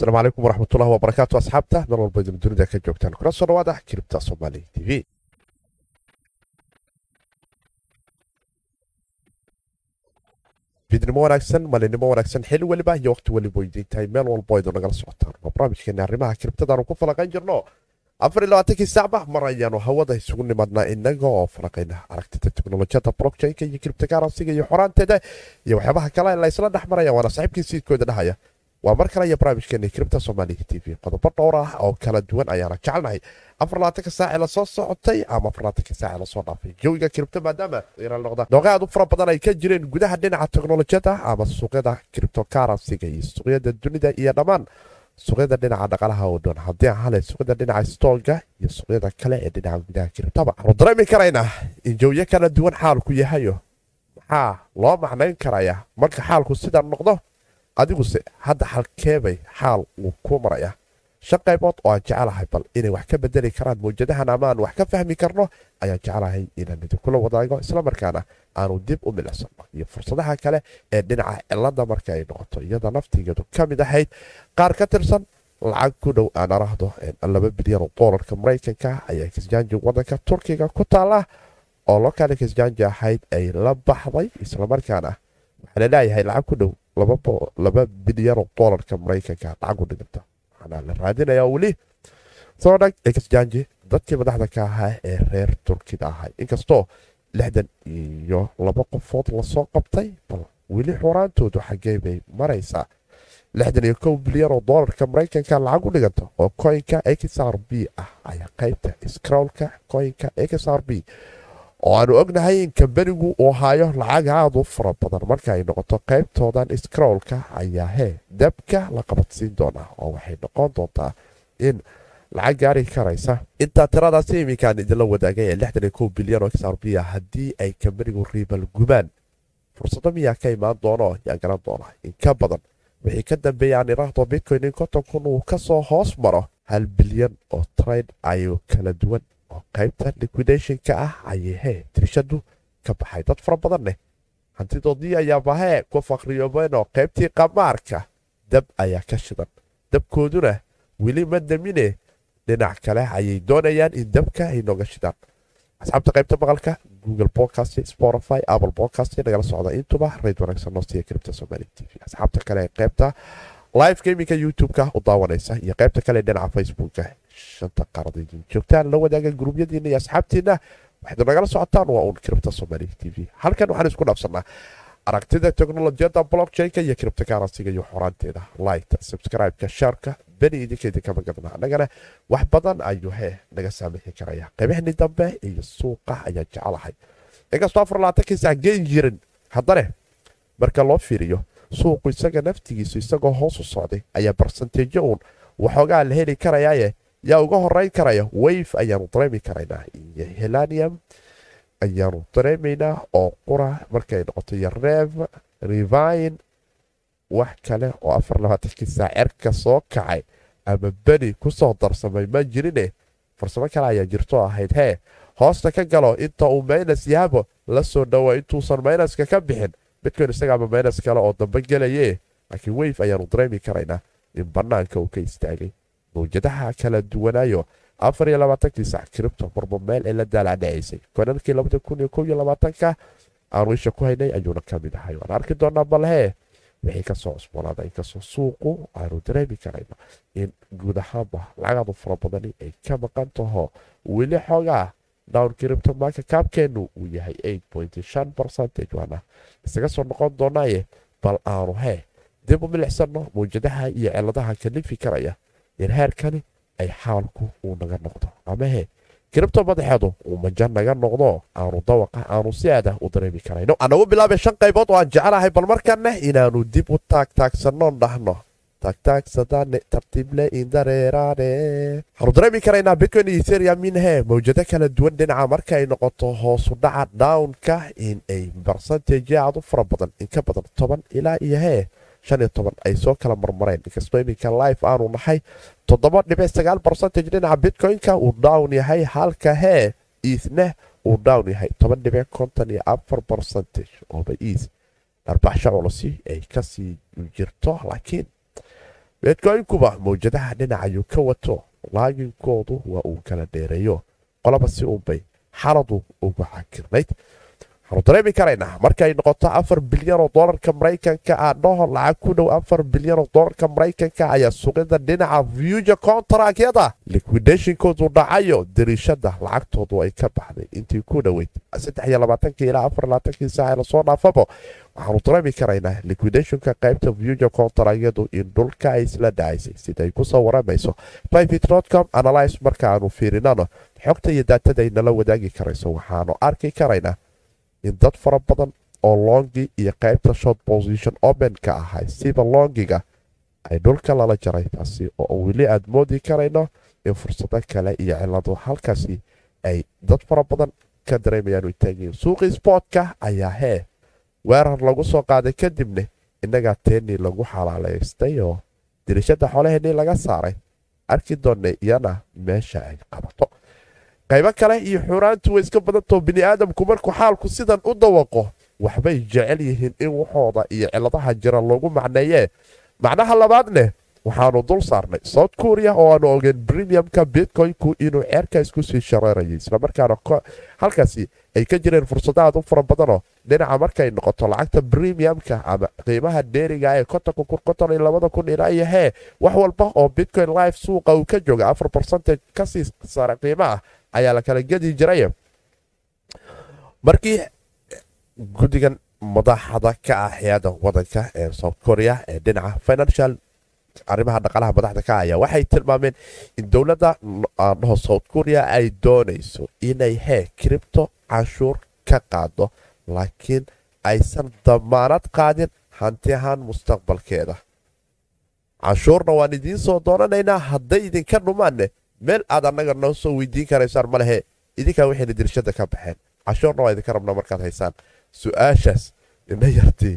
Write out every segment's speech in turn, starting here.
asalaamu calaykum waraxmatullahi wabarakaatu asxaabta meel walba idin dunida ka joogtaan kuna soo dhawaada kiribta soomaali t v fiidnimo wanaagsan malinimo wanaagsan xili weliba iyo waqti weliba idintahay meel walbo idin nagala socotaan waa barnaamijkeena arrimaha kiribtadaanu ku falaqayn jirno afar iyo labaatankii saacba mar ayaanu hawada isugu nimadnaa inaga oo falaqayna aragtida teknolojiyada blockchainka iyo kiribtakaransiga iyo xoraanteeda iyo waxyaabaha kale la isla dhex maraya waana saaxiibkii siidkooda dhahaya waa mar kale iyo barnaamijkeena kiribta soomaaliya t v qodobo dhowr ah oo kala duwan ayaana jecelnahay afarlaatanka saace la soo socotay ama afarlaatanka saace la soo dhaafay jawiga kiribta maadaama dooqa aad u fara badan ay ka jireen gudaha dhinaca teknolojiyada ama suuqyada kiribtokaransiga iyo suuqyada dunida iyo dhammaan suuqyada dhinaca dhaqalaha oo dhan. Haddii aan hale suuqyada dhinaca stooga iyo suuqyada kale ee dhinaca gudaha kiribtaba waxaanu dareemi karaynaa in jawiyo kala duwan xaalku yahayo maxaa loo macnayn karaya marka xaalku sidaa noqdo adiguse hadda halkeebay xaal uu ku maraya. Shan qaybood oo aan jecelahay bal inay wax ka bedeli karaan mawjadahan ama aan wax ka fahmi karno ayaan jecelahay inaan idinkula wadaago islamarkaana aanu dib u milicsano iyo fursadaha kale ee dhinaca cilada marka ay noqoto iyada naftigeedu ka mid ahayd qaar ka tirsan lacag ku dhow aan arahdo laba bilyan oo doolarka maraykanka ayaa kisjaanji wadanka turkiga ku taala oo lokaali kisjaanji ahayd ay la baxday islamarkaana waxaa la leeyahay lacag ku dhow laba bilyan oo doolarka maraykanka lacag u dhiganta. Waxaana la raadinaya weli. Soo dhag dadkii madaxda ka ahaa ee reer turkida ahay inkastoo lixdan iyo laba qofood la soo qabtay bal weli xoraantoodu xaggee bay maraysaa. Lixdan iyo kow bilyan oo doolarka maraykanka lacag u dhiganta oo koynka xr b ah ayaa qaybta scrowlka koynka xr b oo aanu ognahay in kambanigu uu hayo lacag aad u fara badan. Marka ay noqoto qaybtoodan scrowlka ayaa hee dabka la qabadsiin doonaa oo waxay noqon doontaa in lacag gaari karaysa. Intaa tiradaasi iminkaan idinla wadaagay ee bilyan oo xr b ah haddii ay kambanigu riibal gubaan fursado miyaa ka imaan doono? Yaa garan doona in ka badan. Wixii ka dambeeya aan iraahdo bitcoin in konton kun uu ka soo hoos maro hal bilyan oo trade ayuu kala duwan oo qaybta liquidationka ah ayay hee tirshadu ka baxay. Dad fara badan leh hantidoodii ayaaba hee ku faqriyoobeen oo qaybtii qamaarka. Dab ayaa ka shidan. Dabkooduna weli ma damine dhinac kale ayay doonayaan in dabka ay nooga shidaan asxaabta qaybta maqalka google podcast spotify apple podcast nagala socda. Intuba rayd wanaagsan noo siiya kiribta somaali t v. Asxaabta kale qaybta live gamingka youtube-ka u daawanaysa iyo qaybta kale dhinaca facebooka shanta qaarad idin joogtaan la wadaaga gruubyadiina iyo asxaabtiina waxayd nagala socotaan waa uun kiribta somaali t v halkan waxaan isku dhaafsanaa aragtida teknolojiyada blockchainka iyo kiribtakaransiga iyo xoraanteeda light subscribe-ka shaarka beni idinkeydin kama gadna annagana wax badan ayuu hee naga saamixi karaya qaybahni dambe iyo suuqa ayaa jecelahay inkastoo afar labaatankii sac geen jirin haddane marka loo fiiriyo suuqu isaga naftigiisu isagoo hoosu socday ayaa barsanteejo uun waxoogaa la heli karayaaye yaa uga horeyn karaya wayf ayaanu dareemi karaynaa iyo helanium ayaanu dareemaynaa oo qura markay noqoto iyo rev revine wax kale oo afar labaatankii cerka soo kacay. Ama beni ku soo darsamay ma jirine? Farsamo kale ayaa jirto ahayd hee hoosta ka galo inta uu maynas yaabo la soo dhawo intuusan maynaska ka bixin. Bitcoin isagaama maynas kale oo dambe gelaye. Laakiin wayf ayaanu dareemi karaynaa in bannaanka uu ka istaagay mawjadaha kala duwanaayo afar iyo labaatankii sac kiribto marba meel ay la daalacdhacaysay konalkii labada kun iyo kow iyo labaatanka aanu isha ku haynay ayuuna ka mid ahay. Waan arki doonaa balhee wixii ka soo cusboonaada inkastoo suuqu aanu dareemi karayno in guud ahaanba lacagaadu fara badani ay ka maqan taho. Weli xoogaa down kiribto maaka kaabkeennu uu yahay percentage waana isaga soo noqon doonaaye bal aanu hee dib u milicsano mawjadaha iyo ciladaha kalifi karaya in heerkani ay xaalku uu naga noqdo. Ama he kiribto madaxeedu uu maja naga noqdo aanu dawaqa aanu si aada u dareemi karayno. Anagu bilaabay shan qaybood oo aan jecelahay bal markana inaanu dib u taagtaagsanno dhahno taagtaagsadane tartiible indareeraane waxaanu dareemi karaynaa bitcoin iyo ethereum in he. Mawjado kala duwan dhinaca marka ay noqoto hoosu dhaca downka in ay barsanteje aad u fara badan in ka badan toban ilaa iyo hee shan iyo toban ay soo kala marmareen. Inkastoo iminka life aanu nahay toddoba dhibic sagaal barcentage dhinaca bitcoin-ka uu down yahay halka hee iithna uu down yahay. Toban dhibic konton iyo afar barcentage ooba iith dharbaxsha culusi ay ka sii jirto laakiin bitcoynkuba mawjadaha dhinacayuu ka wato. Laaginkoodu waa uu kala dheereeyo. Qolaba si unbay xaladu ugu cakirnayd waxaanu dareemi karaynaa noqoto afar bilyan oo dolarka maraykanka ah dhaho lacag ku dhow afar bilyan oo dolarka maraykanka ayaa suuqyada dhinaca vuja contrakyada liquidationkoodu dhacayo dariishada lacagtoodu ay ka baxday intii ku dhoweyd ilaa la soo dhaafabo. Waxaanu dareemi karaynaa liquidationka qaybta vuja contrakyadu in dhulka ay isla dhacaysay siday ku soo waramayso private.com analyse markaaanu fiirinano xogta iyo daatada ay nala wadaagi karayso waxaanu arki karaynaa in dad fara badan oo longi iyo qaybta short position openka ahay siba longiga ay dhulka lala jaray taasi oo weli aad moodi karayno in fursado kale iyo cilado halkaasi ay dad fara badan ka dareemayaan taagiin suuqii sportka ayaa hee weerar lagu soo qaaday kadibna innagaa teenii lagu xalaalaystay oo dirishada xoolaheenii laga saaray arki doonay iyana meesha ay qabato qaybo kale iyo xuuraantu way iska badantao biniaadamku markuu xaalku sidan u dawaqo waxbay jecel yihiin in waxooda iyo ciladaha jira lagu macneeyee. Macnaha labaadneh waxaanu dul saarnay. South korea oo aanu ogeen premiumka bitcoynku inuu ceerka isku sii shareerayay islamarkaana halkaasi ay ka jireen fursado u fara badanoo dhinaca markay noqoto lacagta premiumka ama qiimaha dheeriga ee kun konton iyo hee wax walba oo bitcoin life suuqa uu ka jooga afar percentage ka sii sare qiimaah ayaa la kala gedi jiray. Markii guddigan madaxda ka ah hay'ada wadanka ee south korea ee dhinaca financial arrimaha dhaqaalaha madaxda ka ayaa waxay tilmaameen in dowladda dhaho south korea ay doonayso inay hee cripto canshuur ka qaado laakiin aysan damaanad qaadin hanti ahaan mustaqbalkeeda. Canshuurna waan idiin soo doonanaynaa hadday idinka dhumaanne meel aad annaga noo soo weydiin karaysaan ma lehe idinkaa waxayna dirshada ka baxeen. Cashuurna waa idinka rabnaa markaad haysaan. Su'aashaas ina yartii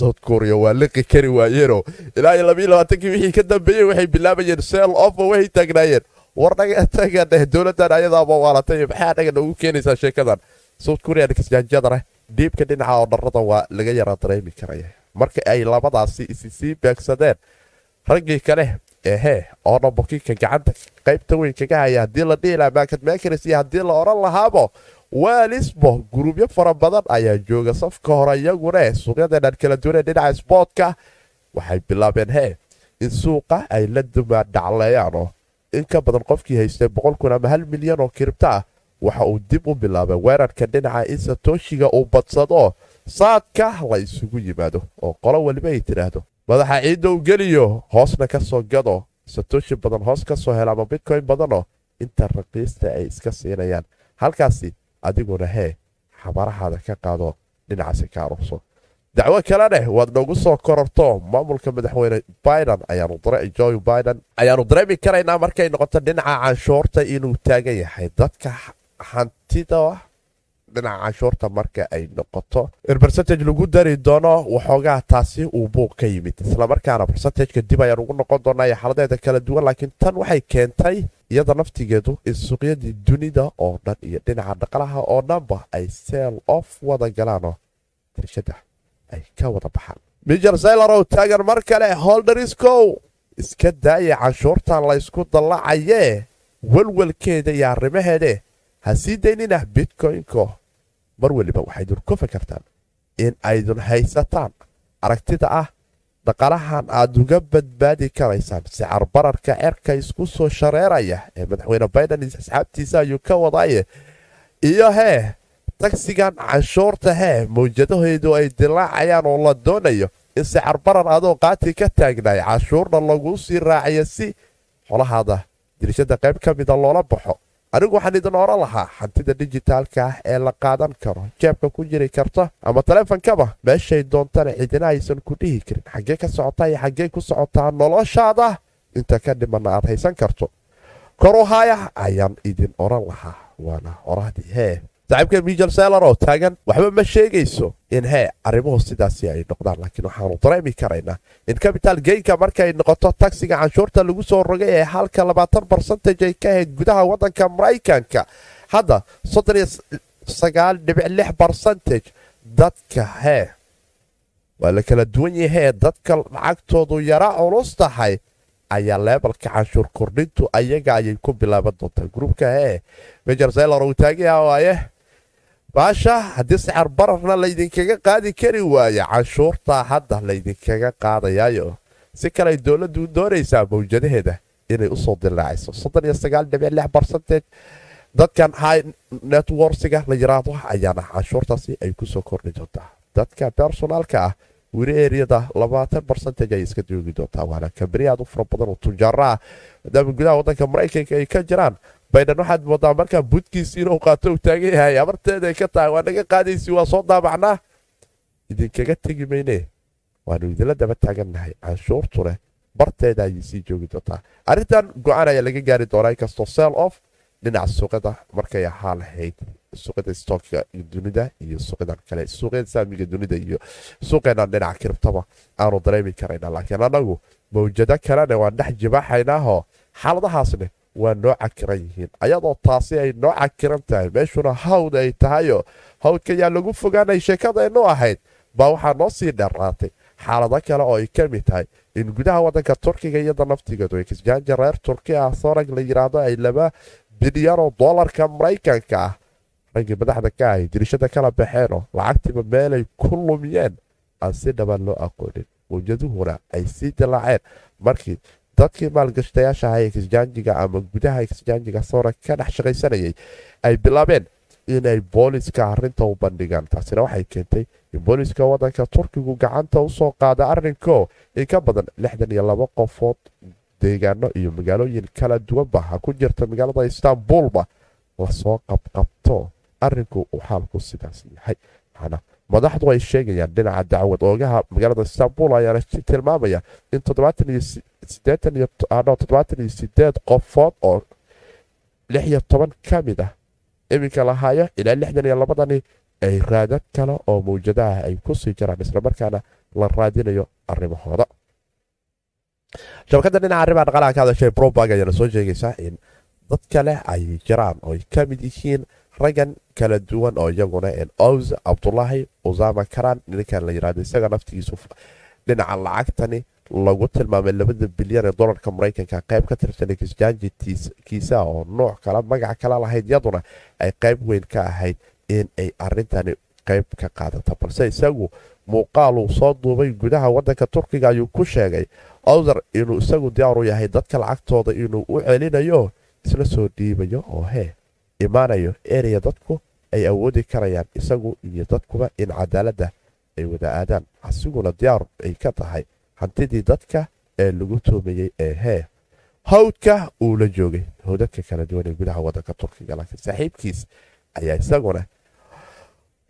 south korea waa liqi kari waayeenoo ilaa iyo labayo labaatankii wixii ka dambeeyey waxay bilaabayeen seel ofo waxay taagnaayeen. War naga taga dheh dowladdan ayadaaba waalatay maxaa naga noogu keenaysaa sheekadan? South korea nikasjaanjadana dhiibka dhinaca oo dharrada waa laga yaraa dareemi karaya marka ay labadaasi isi sii beegsadeen raggii kale ehee oo dhambokiinka gacanta qaybta weyn kaga haya haddii la dhihi lahaa maakad maakaris iyo haddii la odhan lahaabo waalisbo gurubyo fara badan ayaa jooga safka hore iyaguna suuqyadeenaan kala duwanee dhinaca sboortka waxay bilaabeen hee in suuqa ay la dumaadhacleeyaanoo in ka badan qofkii haystay boqol kun ama hal milyan oo kiribto ah waxa uu dib u bilaabay. Weerarka dhinaca in satooshiga uu badsado saadka la isugu yimaado oo qolo weliba ay tidhaahdo madaxa ciidda u geliyo hoosna ka soo gado. Satoshi badan hoos ka soo hela ama bitcoin badanoo inta raqiista ay iska siinayaan. Halkaasi adiguna hee xabarahaada ka qaado dhinacaasi ka arurso dacwo kaleneh waad noogu soo kororto. Maamulka madaxweyne biden joe biden ayaanu dareemi karaynaa markay noqoto dhinaca canshuurta inuu taagan yahay. Dadka hantida dhinaca canshuurta marka ay noqoto in bercentage lagu dari doono waxoogaa taasi uu buuq ka yimid islamarkaana bercentageka dib ayaan ugu noqon doonaa iyo xaladeeda kala duwan laakiin tan waxay keentay iyada naftigeedu in suuqyadii dunida oo dhan iyo dhinaca dhaqalaha oo dhanba ay seel of wada galaanoo dirshada ay ka wada baxaan mijer saylarow taagan mar kale holderiskow iska daaya canshuurtan laysku dallacayee welwelkeeda iyo arrimaheede ha sii daynina bitcoynko mar weliba waxaydun ku fakartaan in aydun haysataan aragtida ah dhaqalahan aad uga badbaadi karaysaan sicar bararka cerka isku soo shareeraya ee madaxweyne biden asxaabtiisa ayuu ka wadaaye. Iyo hee tagsigan canshuurta hee mawjadaheedu ay dilaacayaan oo la doonayo in sicar barar adoo qaati ka taagnaay canshuurna laguu sii raaciyo si xolahaada dirishada qayb ka mida loola baxo anigu waxaan idin oran lahaa hantida dijitaalka ah ee la qaadan karo. Jeebka ku jiri karta ama taleefonkaba meeshay doontana cidina aysan ku dhihi karin. Xaggee ka socotaa iyo xaggee ku socotaa noloshaada inta ka dhimana aad haysan karto. Koruhaya ayaan idin oran lahaa waana orahdii hee saaxiibka mijel selar oo taagan waxba ma sheegayso in hee arrimuhu sidaasi ay noqdaan laakiin waxaanu dareemi karaynaa in capital geynka markay noqoto tagsiga canshuurta lagu soo rogay ee halka labaatan barcentage ay ka ahayd gudaha wadanka maraykanka. Hadda soddon iyo sagaal dhibic lix barcentage dadka hee waa la kala duwan yahee dadka lacagtoodu yara culus tahay ayaa leebalka canshuur kordhintu ayaga ayay ku bilaaban doontaa. Gruubka ee major saylor uu taagayaa waaye baasha haddii saxar bararna laydinkaga qaadi kari waayo canshuurtaa hadda laydinkaga qaadayaayo. Si kale dowladdu doonaysaa mawjadaheeda inay u soo dilaacayso barcentage dadkan high networksiga la yiraahdo ayaana canshuurtaasi ay ku soo kordhi doontaa. Dadka bersonaalka ah weli eriyada labaatan barcentage ay iska joogi doontaa waana kambani aad u fara badan oo tujaaro ah maadaama gudaha wadanka maraykanka ay ka jiraan baydan waxaad moodaa markaa budkiisi inuu qaato uu taagan yahay abarteeda ay ka tahay waa naga qaadaysi waa soo daabacnaa. Idinkaga tegi mayne waanu idinla daba taagannahay canshuurtune barteeda ayay sii joogi doontaa. Arrintan go'aan ayaa laga gaari doonaa inkastoo sell off dhinaca suuqada markay ahaa lahayd suuqada stookka dunida iyo suuqadan kale suuqyada saamiga dunida iyo suuqeenan dhinaca kiribtaba aanu dareemi karayna laakiin anagu mawjado kalena waan dhex jibaaxaynaahoo xaaladahaasne waa noo cakiran yihiin ayadoo taasi ay noo cakiran tahay meeshuna hawd ay tahayo hawdka yaa lagu fogaanay sheekadaynu ahayd baa waxaa noo sii dheeraatay xaalado kale oo ay ka mid tahay in gudaha wadanka turkiga iyada naftigeedu ekisjaanja reer turki ah sorag la yiraahdo ay laba bilyanoo dolarka maraykanka ah raggii madaxda ka ahay dirishada kala baxeenoo lacagtiiba meelay ku lumiyeen. Aan si dhaban loo aqoonin. Mawjaduhuna ay sii dilaaceen markii dadkii maalgashtayaasha ahaa ekisjaanjiga ama gudaha ekisjaanjiga soora ka dhex shaqaysanayay ay bilaabeen inay booliska arinta u bandhigaan. Taasina waxay keentay in booliska wadanka turkigu gacanta u soo qaada arinko in ka badan lixdan iyo labo qofood deegaano iyo magaalooyin kala duwanba ha ku jirta magaalada istanbulba la soo qabqabto arinku uu xaalku sidaas yahay. Madaxdu ay sheegayaan dhinaca dacwad oogaha magaalada istanbul ayaana tilmaamaya in qofood oo ka mid ah iminka lahaayo ilaa lixdan iyo labadani ay raadad kale oo mawjadaah ay ku sii jiraan islamarkaana la raadinayo arimahooda shabakada dhinaca arrimaha dhaqalaha ka hadashay brobag ayaana soo sheegaysaa in dad kale ay jiraan oo ay ka mid yihiin raggan kala duwan oo iyaguna ows cabdulaahi usama karan ninkan la yiraahdo isaga naftigiisu dhinaca lacagtani lagu tilmaamay labada bilyan ee dolarka maraykanka qayb ka tirsan kisjaanjikiisa oo nooc kale magac kala lahayd yaduna ay qayb weyn ka ahayd in ay arintani qayb ka qaadata balse isagu muuqaaluu soo duubay gudaha wadanka turkiga ayuu ku sheegay owser inuu isagu diyaaru yahay dadka lacagtooda inuu u celinayo isla soo dhiibayo oo hee imaanayo ereya dadku ay awoodi karayaan isagu iyo dadkuba in cadaaladda ay wada aadaan. Asiguna diyaar ay ka tahay hantidii dadka ee lagu toomayey ee hee hawdka uu la joogay howdadka kala duwan ee gudaha wadanka turkiga laakiin saaxiibkiis ayaa isaguna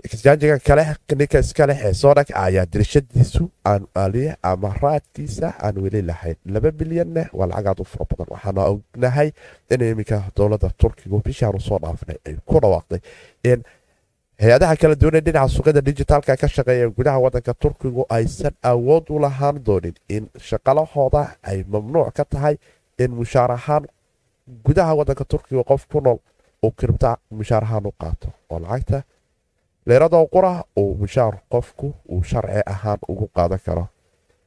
jaanjiga kale ninka iskaleh ee soodhag ayaa dirishadiisu aan aliye ama raadkiisa aan weli lahayn. Laba bilyanna waa lacagaad u fara badan. Waxaana ognahay in iminka dowladda turkigu bishaanu soo dhaafnay ay ku dhawaaqday hay'adaha kala duwanee dhinaca suuqyada dijitaalka ka shaqeeya gudaha wadanka turkigu aysan awood u lahaan doonin in shaqalahooda ay mamnuuc ka tahay in mushaar ahaan gudaha wadanka turkiga qof ku nool uu kiribta mushaar ahaan u qaato. Oo lacagta leeradoo qura uu mushaar qofku uu sharci ahaan ugu qaadan karo.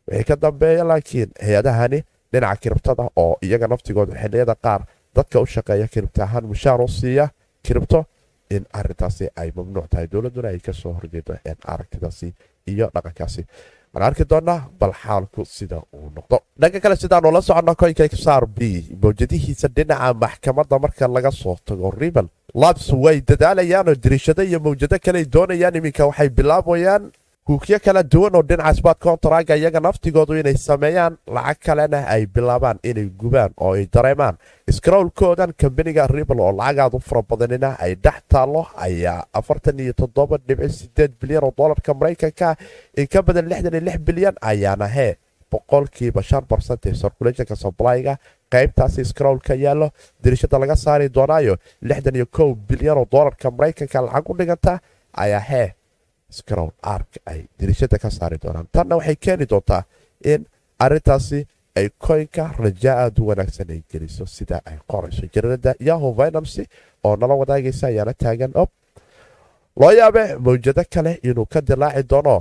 Wixii ka dambeeya laakiin hay'adahani dhinaca kiribtada oo iyaga naftigooda xiliyada qaar dadka u shaqeeya kiribta ahaan mushaar u siiya kiribto in arintaasi ay mamnuuc tahay. Dowladuna ay ka soo horjeedo aragtidaasi iyo dhaqankaasi. Waan arki doonaa bal xaalku sida uu noqdo. Dhanka kale sidaanu la socono koynka xr b mawjadihiisa dhinaca maxkamadda marka laga soo tago ribal labs way dadaalayaanoo diriishado iyo mawjado kale doonayaan iminka waxay bilaabayaan kuukyo kala duwan oo dhinaca sbat kontraga iyaga naftigoodu inay sameeyaan lacag kalena ay bilaabaan inay gubaan oo ay dareemaan. Skrowlkoodan kambaniga ribal oo lacagaad u fara badanina ay dhex taallo ayaa bilyan oo dolarka maraykanka in ka badan bilyan ayaana hee boqolkiiba shan barcent ee circulationka qaybtaasi scrowlka yaallo dirishada laga saari doonaayo lixdan iyo kow bilyan oo dolarka maraykanka lacag u dhiganta ayaa hee scrowl ark ay dirishada ka saari doonaan. Tanna waxay keeni doontaa in arintaasi ay koynka rajaa aad u wanaagsan ay geliso sida ay qorayso jaradada yaho vinamcy oo nala wadaagaysa ayaana taagan. Ob loo yaabe mawjado kale inuu ka dilaaci doono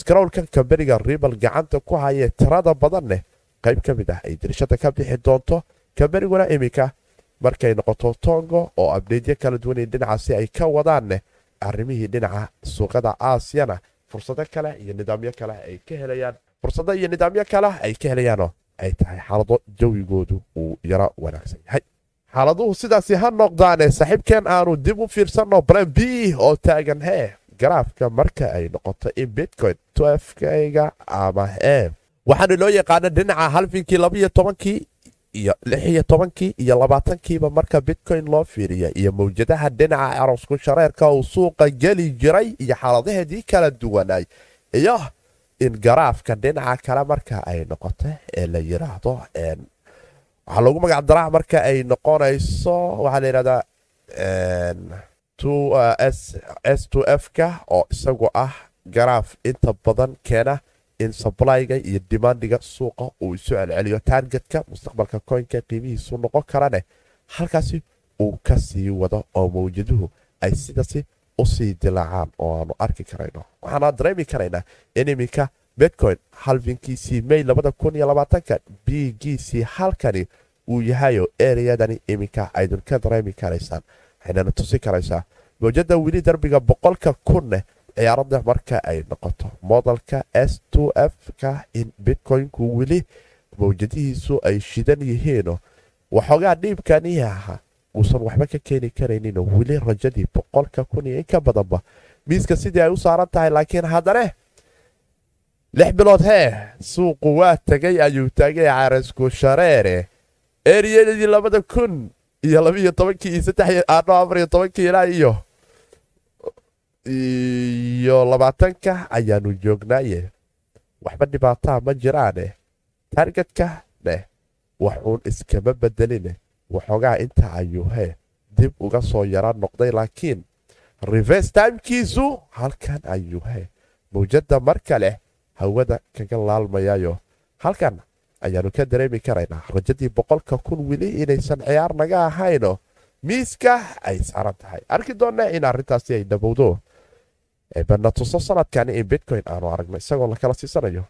scrowlkan kambaniga ribal gacanta ku hayee tirada badanneh qayb ka mid ah ay dirishada ka bixi doonto kambaniguna iminka markay noqoto tongo oo abdeedyo kala duwan dhinacaasi ay ka wadaanne arrimihii dhinaca suuqada aasiyana fursado kale iyo nidaamyo kale ay ka helayaan fursado iyo nidaamyo kale ay ka helayaanoo ay tahay xaalado jawigoodu uu yaro wanaagsan yahay. Xaaladuhu sidaasi ha noqdaane saaxiibkeen aanu dib u fiirsanno plan b oo taagan hee garaafka marka ay noqoto in bitcoin twefkayga ama hee waxaana loo yaqaana dhinaca halfinkii labaiyo tobankii iyo lixiyo tobankii iyo labaatankiiba marka bitcoin loo fiiriya iyo mawjadaha dhinaca arosku shareerka uu suuqa geli jiray iyo xaaladaheedii kala duwanay iyo in garaafka dhinaca kale marka ay noqoto ee la yiraahdo waxaa loogu magac daraa marka ay noqonayso waxaa la yidhahdaa s to f ka oo isagu ah garaaf inta badan keena in sablyga iyo dimandiga suuqa uu isu celceliyo. Taargetka mustaqbalka koynka qiimihiisu noqon karaneh halkaasi uu ka sii wado oo mawjaduhu ay sidasi u sii dilaacaan oo aanu arki karayno. Waxaana dareemi karaynaa in iminka bitcoin halfinkiisii may ka bigiisii halkani uu yahayo ereyadani iminka aydun ka dareemi karaysaan. Waxaynana tusi karaysaa mawjada weli darbiga boqolka kunne ciyaarada marka ay noqoto. Modalka s f ka in bitcoinku weli mawjadihiisu ay shidan yihiino waxoogaa dhiibkanii aha. Uusan waxba ka keeni karaynin weli rajadii boqolka kun iyo inka badanba. Miiska sidii ay u saaran tahay laakiin haddane lix bilood hee suuqu waa tegay ayuu taagay carasku shareere. Eriyadii labada kun iyo labaiyo tobankii iyo saddex ano afariyo tobankii ilaa iyo iyo labaatanka ayaanu joognaaye. Waxba dhibaataa ma jiraane. Taargetka neh waxuun iskama bedeline. Waxoogaa inta ayuu hee dib uga soo yara noqday laakiin reverse timekiisu halkan ayuu hee mawjada mar kale hawada kaga laalmayayo halkan ayaanu ka dareemi karaynaa rajadii boqolka kun weli inaysan ciyaar naga ahayno miiska ay saaran tahay. Arki doonna in arintaasi ay dhabowdo bana tuso sanadkani in bitcoin aanu aragno isagoo lakala siisanayo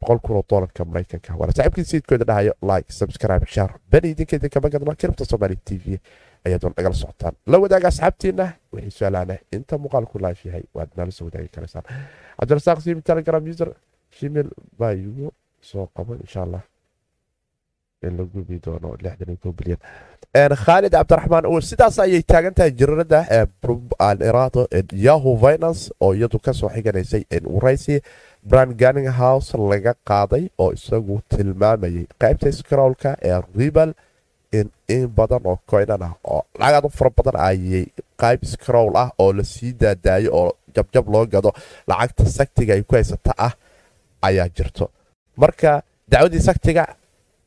boqol kunoo dolarka maraykanka. Waana saaxiibkii siidkooda dhahayo like subscribe share bani idinka idinka magadma kiribta yahay waad nala soo wadaagi karaysaan. Cabdirasaaq siimi baa igu soo qaban insha in la gubi doono bilyan. Khaalid cabdiraxmaan sidaas ayay taagan tahay jirarada iraado yahu finance oo iyadu ka soo xiganaysay waraysi brand ganning house laga qaaday oo isagu tilmaamayay qaybta scrowlka ee ribal in badan oo koynan ah oo lacagaad u fara badan ayay qayb scrowl ah oo la sii daadaayo oo jabjab loo gado lacagta saktiga ay ku haysata ah ayaa jirto. Marka dacwadii saktiga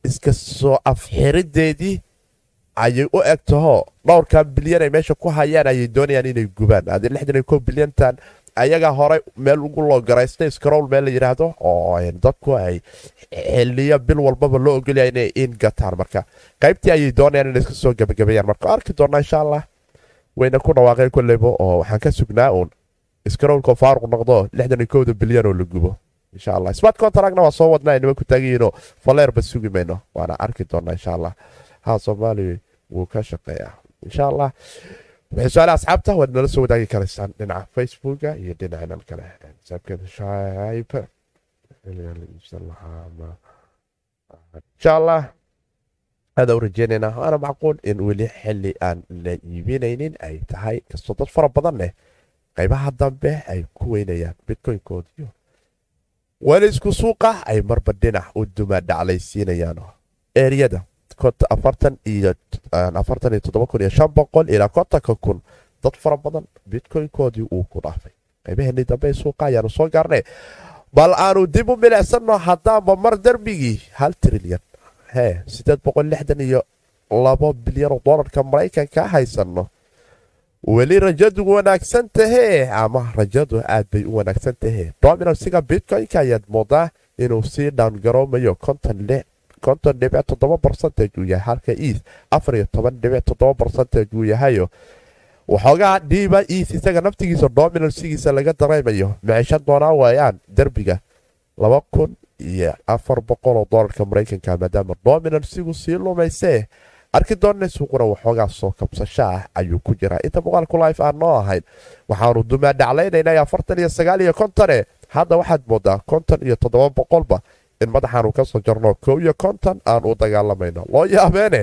iska soo afxirideedii ayay u eg dhowrkan bilyan ay meesha ku hayaan ayay doonayaan inay gubaan. Adi lixdan iyo ko bilyantan ayaga hore meel ugu loo garaystay meel la yidhaahdo oo dadku ay xiliyo bil walbaba loo ogolaya inay in gataan marka. Qaybtii ayay doonayaan inay iska soo gabagabeeyaan marka. Arki doonaa insha allah wayna ku dhawaaqeen kolleyba oo waxaan ka sugnaa uun scrowlka faaruq noqdo lixdan iyo kowda bilyan oo la gubo insha allah smart contractna waa soo wadnaa inama ku taagiyiinoo faleerba sugi mayno waana arki doonaa insha allah ha soomaaliya wuu ka shaqeeyaa insha allah waxay su'aale asxaabta waad nala soo wadaagi karaysaan dhinaca facebooka iyo dhinacinan kale saabkeeda insha allah aada u rajeynaynaa waana macquul in weli xili aan la iibinaynin ay tahay kastoo dad fara badan leh qaybaha dambe ay ku weynayaan bitcoinkoodiyo walisku suuqa ay marba dhinac u duma dhaclaysiinayaan boqol ilaa kontonka kun dad fara badan bitcoinkoodii uu ku dhaafay. Qaybaheenii dambe suuqa ayaanu soo gaarnay. Bal aanu dib u milicsano haddaanba mar darbigii hal trilyan. Hee sideed boqol lixdan iyo labo bilyan oo dolarka maraykanka haysano weli rajadu wanaagsan tahee ama rajadu aad bay u wanaagsan tahee dominansiga bitcoinka ayaad moodaa inuu sii dhaangaroomayo konton dhibic toddoba barcentage uu yahay halka eas afar iyo toban dhibic toddoba barcentage uu yahayo. Waxoogaa dhiiba iis isaga naftigiisa dominansigiisa laga dareemayo. Maciisho doonaa waayaan derbiga laba kun iyo afar boqoloo dolarka maraykanka maadaama dominansigu sii lumaysee arki doonna suuquna waxoogaa soo kabsasho ah ayuu ku jiraa. Inta muuqaalku life aan noo ahayn waxaanu dumaa dhaclaynaynay afartan iyo sagaal iyo kontone hadda waxaad moodaa konton iyo toddoba boqolba in madaxaanu ka soo jarno kow iyo konton aan u dagaalamayno loo yaabeene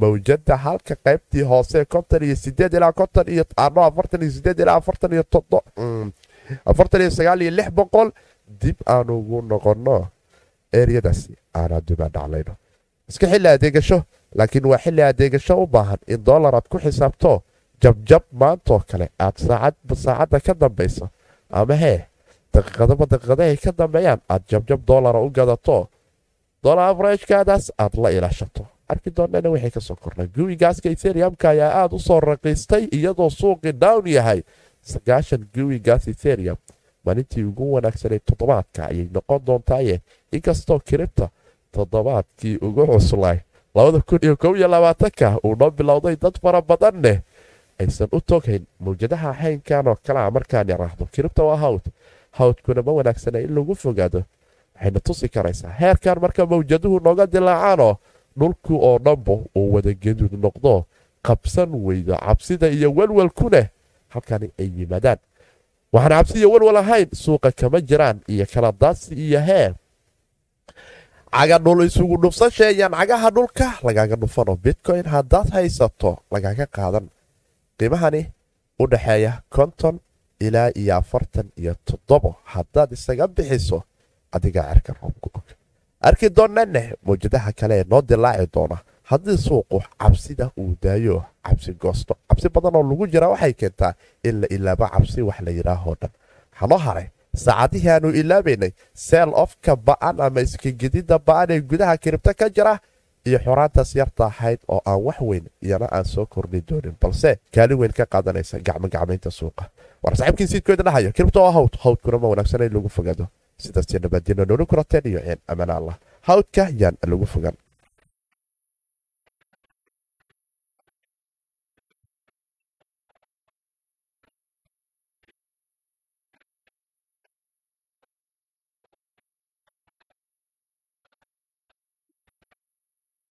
mawjada halka qaybtii hoose konton iyo sideed ilaa konton iyo ano afartan iyo sideed ilaa afartan iyo todo afartan iyo sagaal iyo lix boqol dib aan ugu noqonno. Eryadaasi aanaa dumaa dhaclayno iska xilli adeegasho laakiin waa xilli adeegasho u baahan in dollar aad ku xisaabto jabjab maantoo kale. Aad saacadda ka dambayso ama hee daqiiqadaba daqiiqadahay ka dambeeyaan aad jabjab dollara u gadato dolar afarejkaadaas aad la ilaashato. Arki doonana waxay ka soo kornaa guwigaaska etheriumka ayaa aada u soo raqiistay iyadoo suuqii down yahay. Sagaashan guwigaas etherium maalintii ugu wanaagsanay toddobaadka ayay noqon doontaaye inkastoo kiribta toddobaadkii ugu cuslay uu noo bilowday dad fara badanneh aysan u toghayn mawjadaha haynkan oo kalea markaan yaraahdo. Kiribta waa hawd. Hawdkuna ma wanaagsana in lagu fogaado. Waxayna tusi karaysaa heerkan marka mawjaduhu nooga dilaacaanoo dhulku oo dhanbo uu wadageduud noqdo qabsan weydo cabsida iyo walwalkuneh halkani ay yimaadaan. Waxaan cabsi iyo walwal ahayn suuqa kama jiraan iyo kala daadsi iyo hee caga dhul isugu dhufsasheeyaan cagaha dhulka. Lagaaga dhufano bitcoin haddaad haysato lagaaga qaadan. Qiimahani u dhaxeeya konton ilaa iyo afartan iyo toddobo. Haddaad isaga bixiso adigaa cerka roobku og. Arki doonaneh mawjadaha kale ee noo dilaaci doona. Haddii suuqu cabsida uu daayo cabsi goosto. Cabsi badan oo lagu jira waxay keentaa in la ilaabo cabsi wax la yidhaahoo dhan. Waxanoo haray saacadihii aanu ilaabaynay seel ofka ba'an ama iskagedida ba'an ee gudaha kiribto ka jira iyo xoraantaas yarta ahayd oo aan wax weyn iyana aan soo kordhi doonin balse kaalin weyn ka qaadanaysa gacmogacmaynta suuqa. War saaxiibkii siidkooda dhahayo kiribto oo hawd hawdkuna ma wanaagsan in lagu fogaado. Sidaas nabadina nooli kurateen iyo ceen ammaan allah. Hawdka yaan lagu fogan